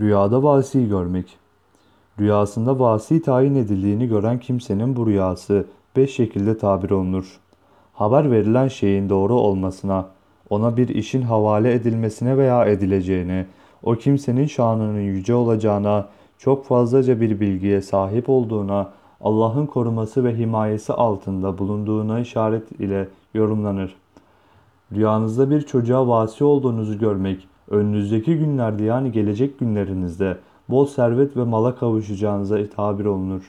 Rüyada vasi görmek. Rüyasında vasi tayin edildiğini gören kimsenin bu rüyası beş şekilde tabir olunur. Haber verilen şeyin doğru olmasına, ona bir işin havale edilmesine veya edileceğine, o kimsenin şanının yüce olacağına, çok fazlaca bir bilgiye sahip olduğuna, Allah'ın koruması ve himayesi altında bulunduğuna işaret ile yorumlanır. Rüyanızda bir çocuğa vasi olduğunuzu görmek, önünüzdeki günlerde yani gelecek günlerinizde bol servet ve mala kavuşacağınıza tabir olunur.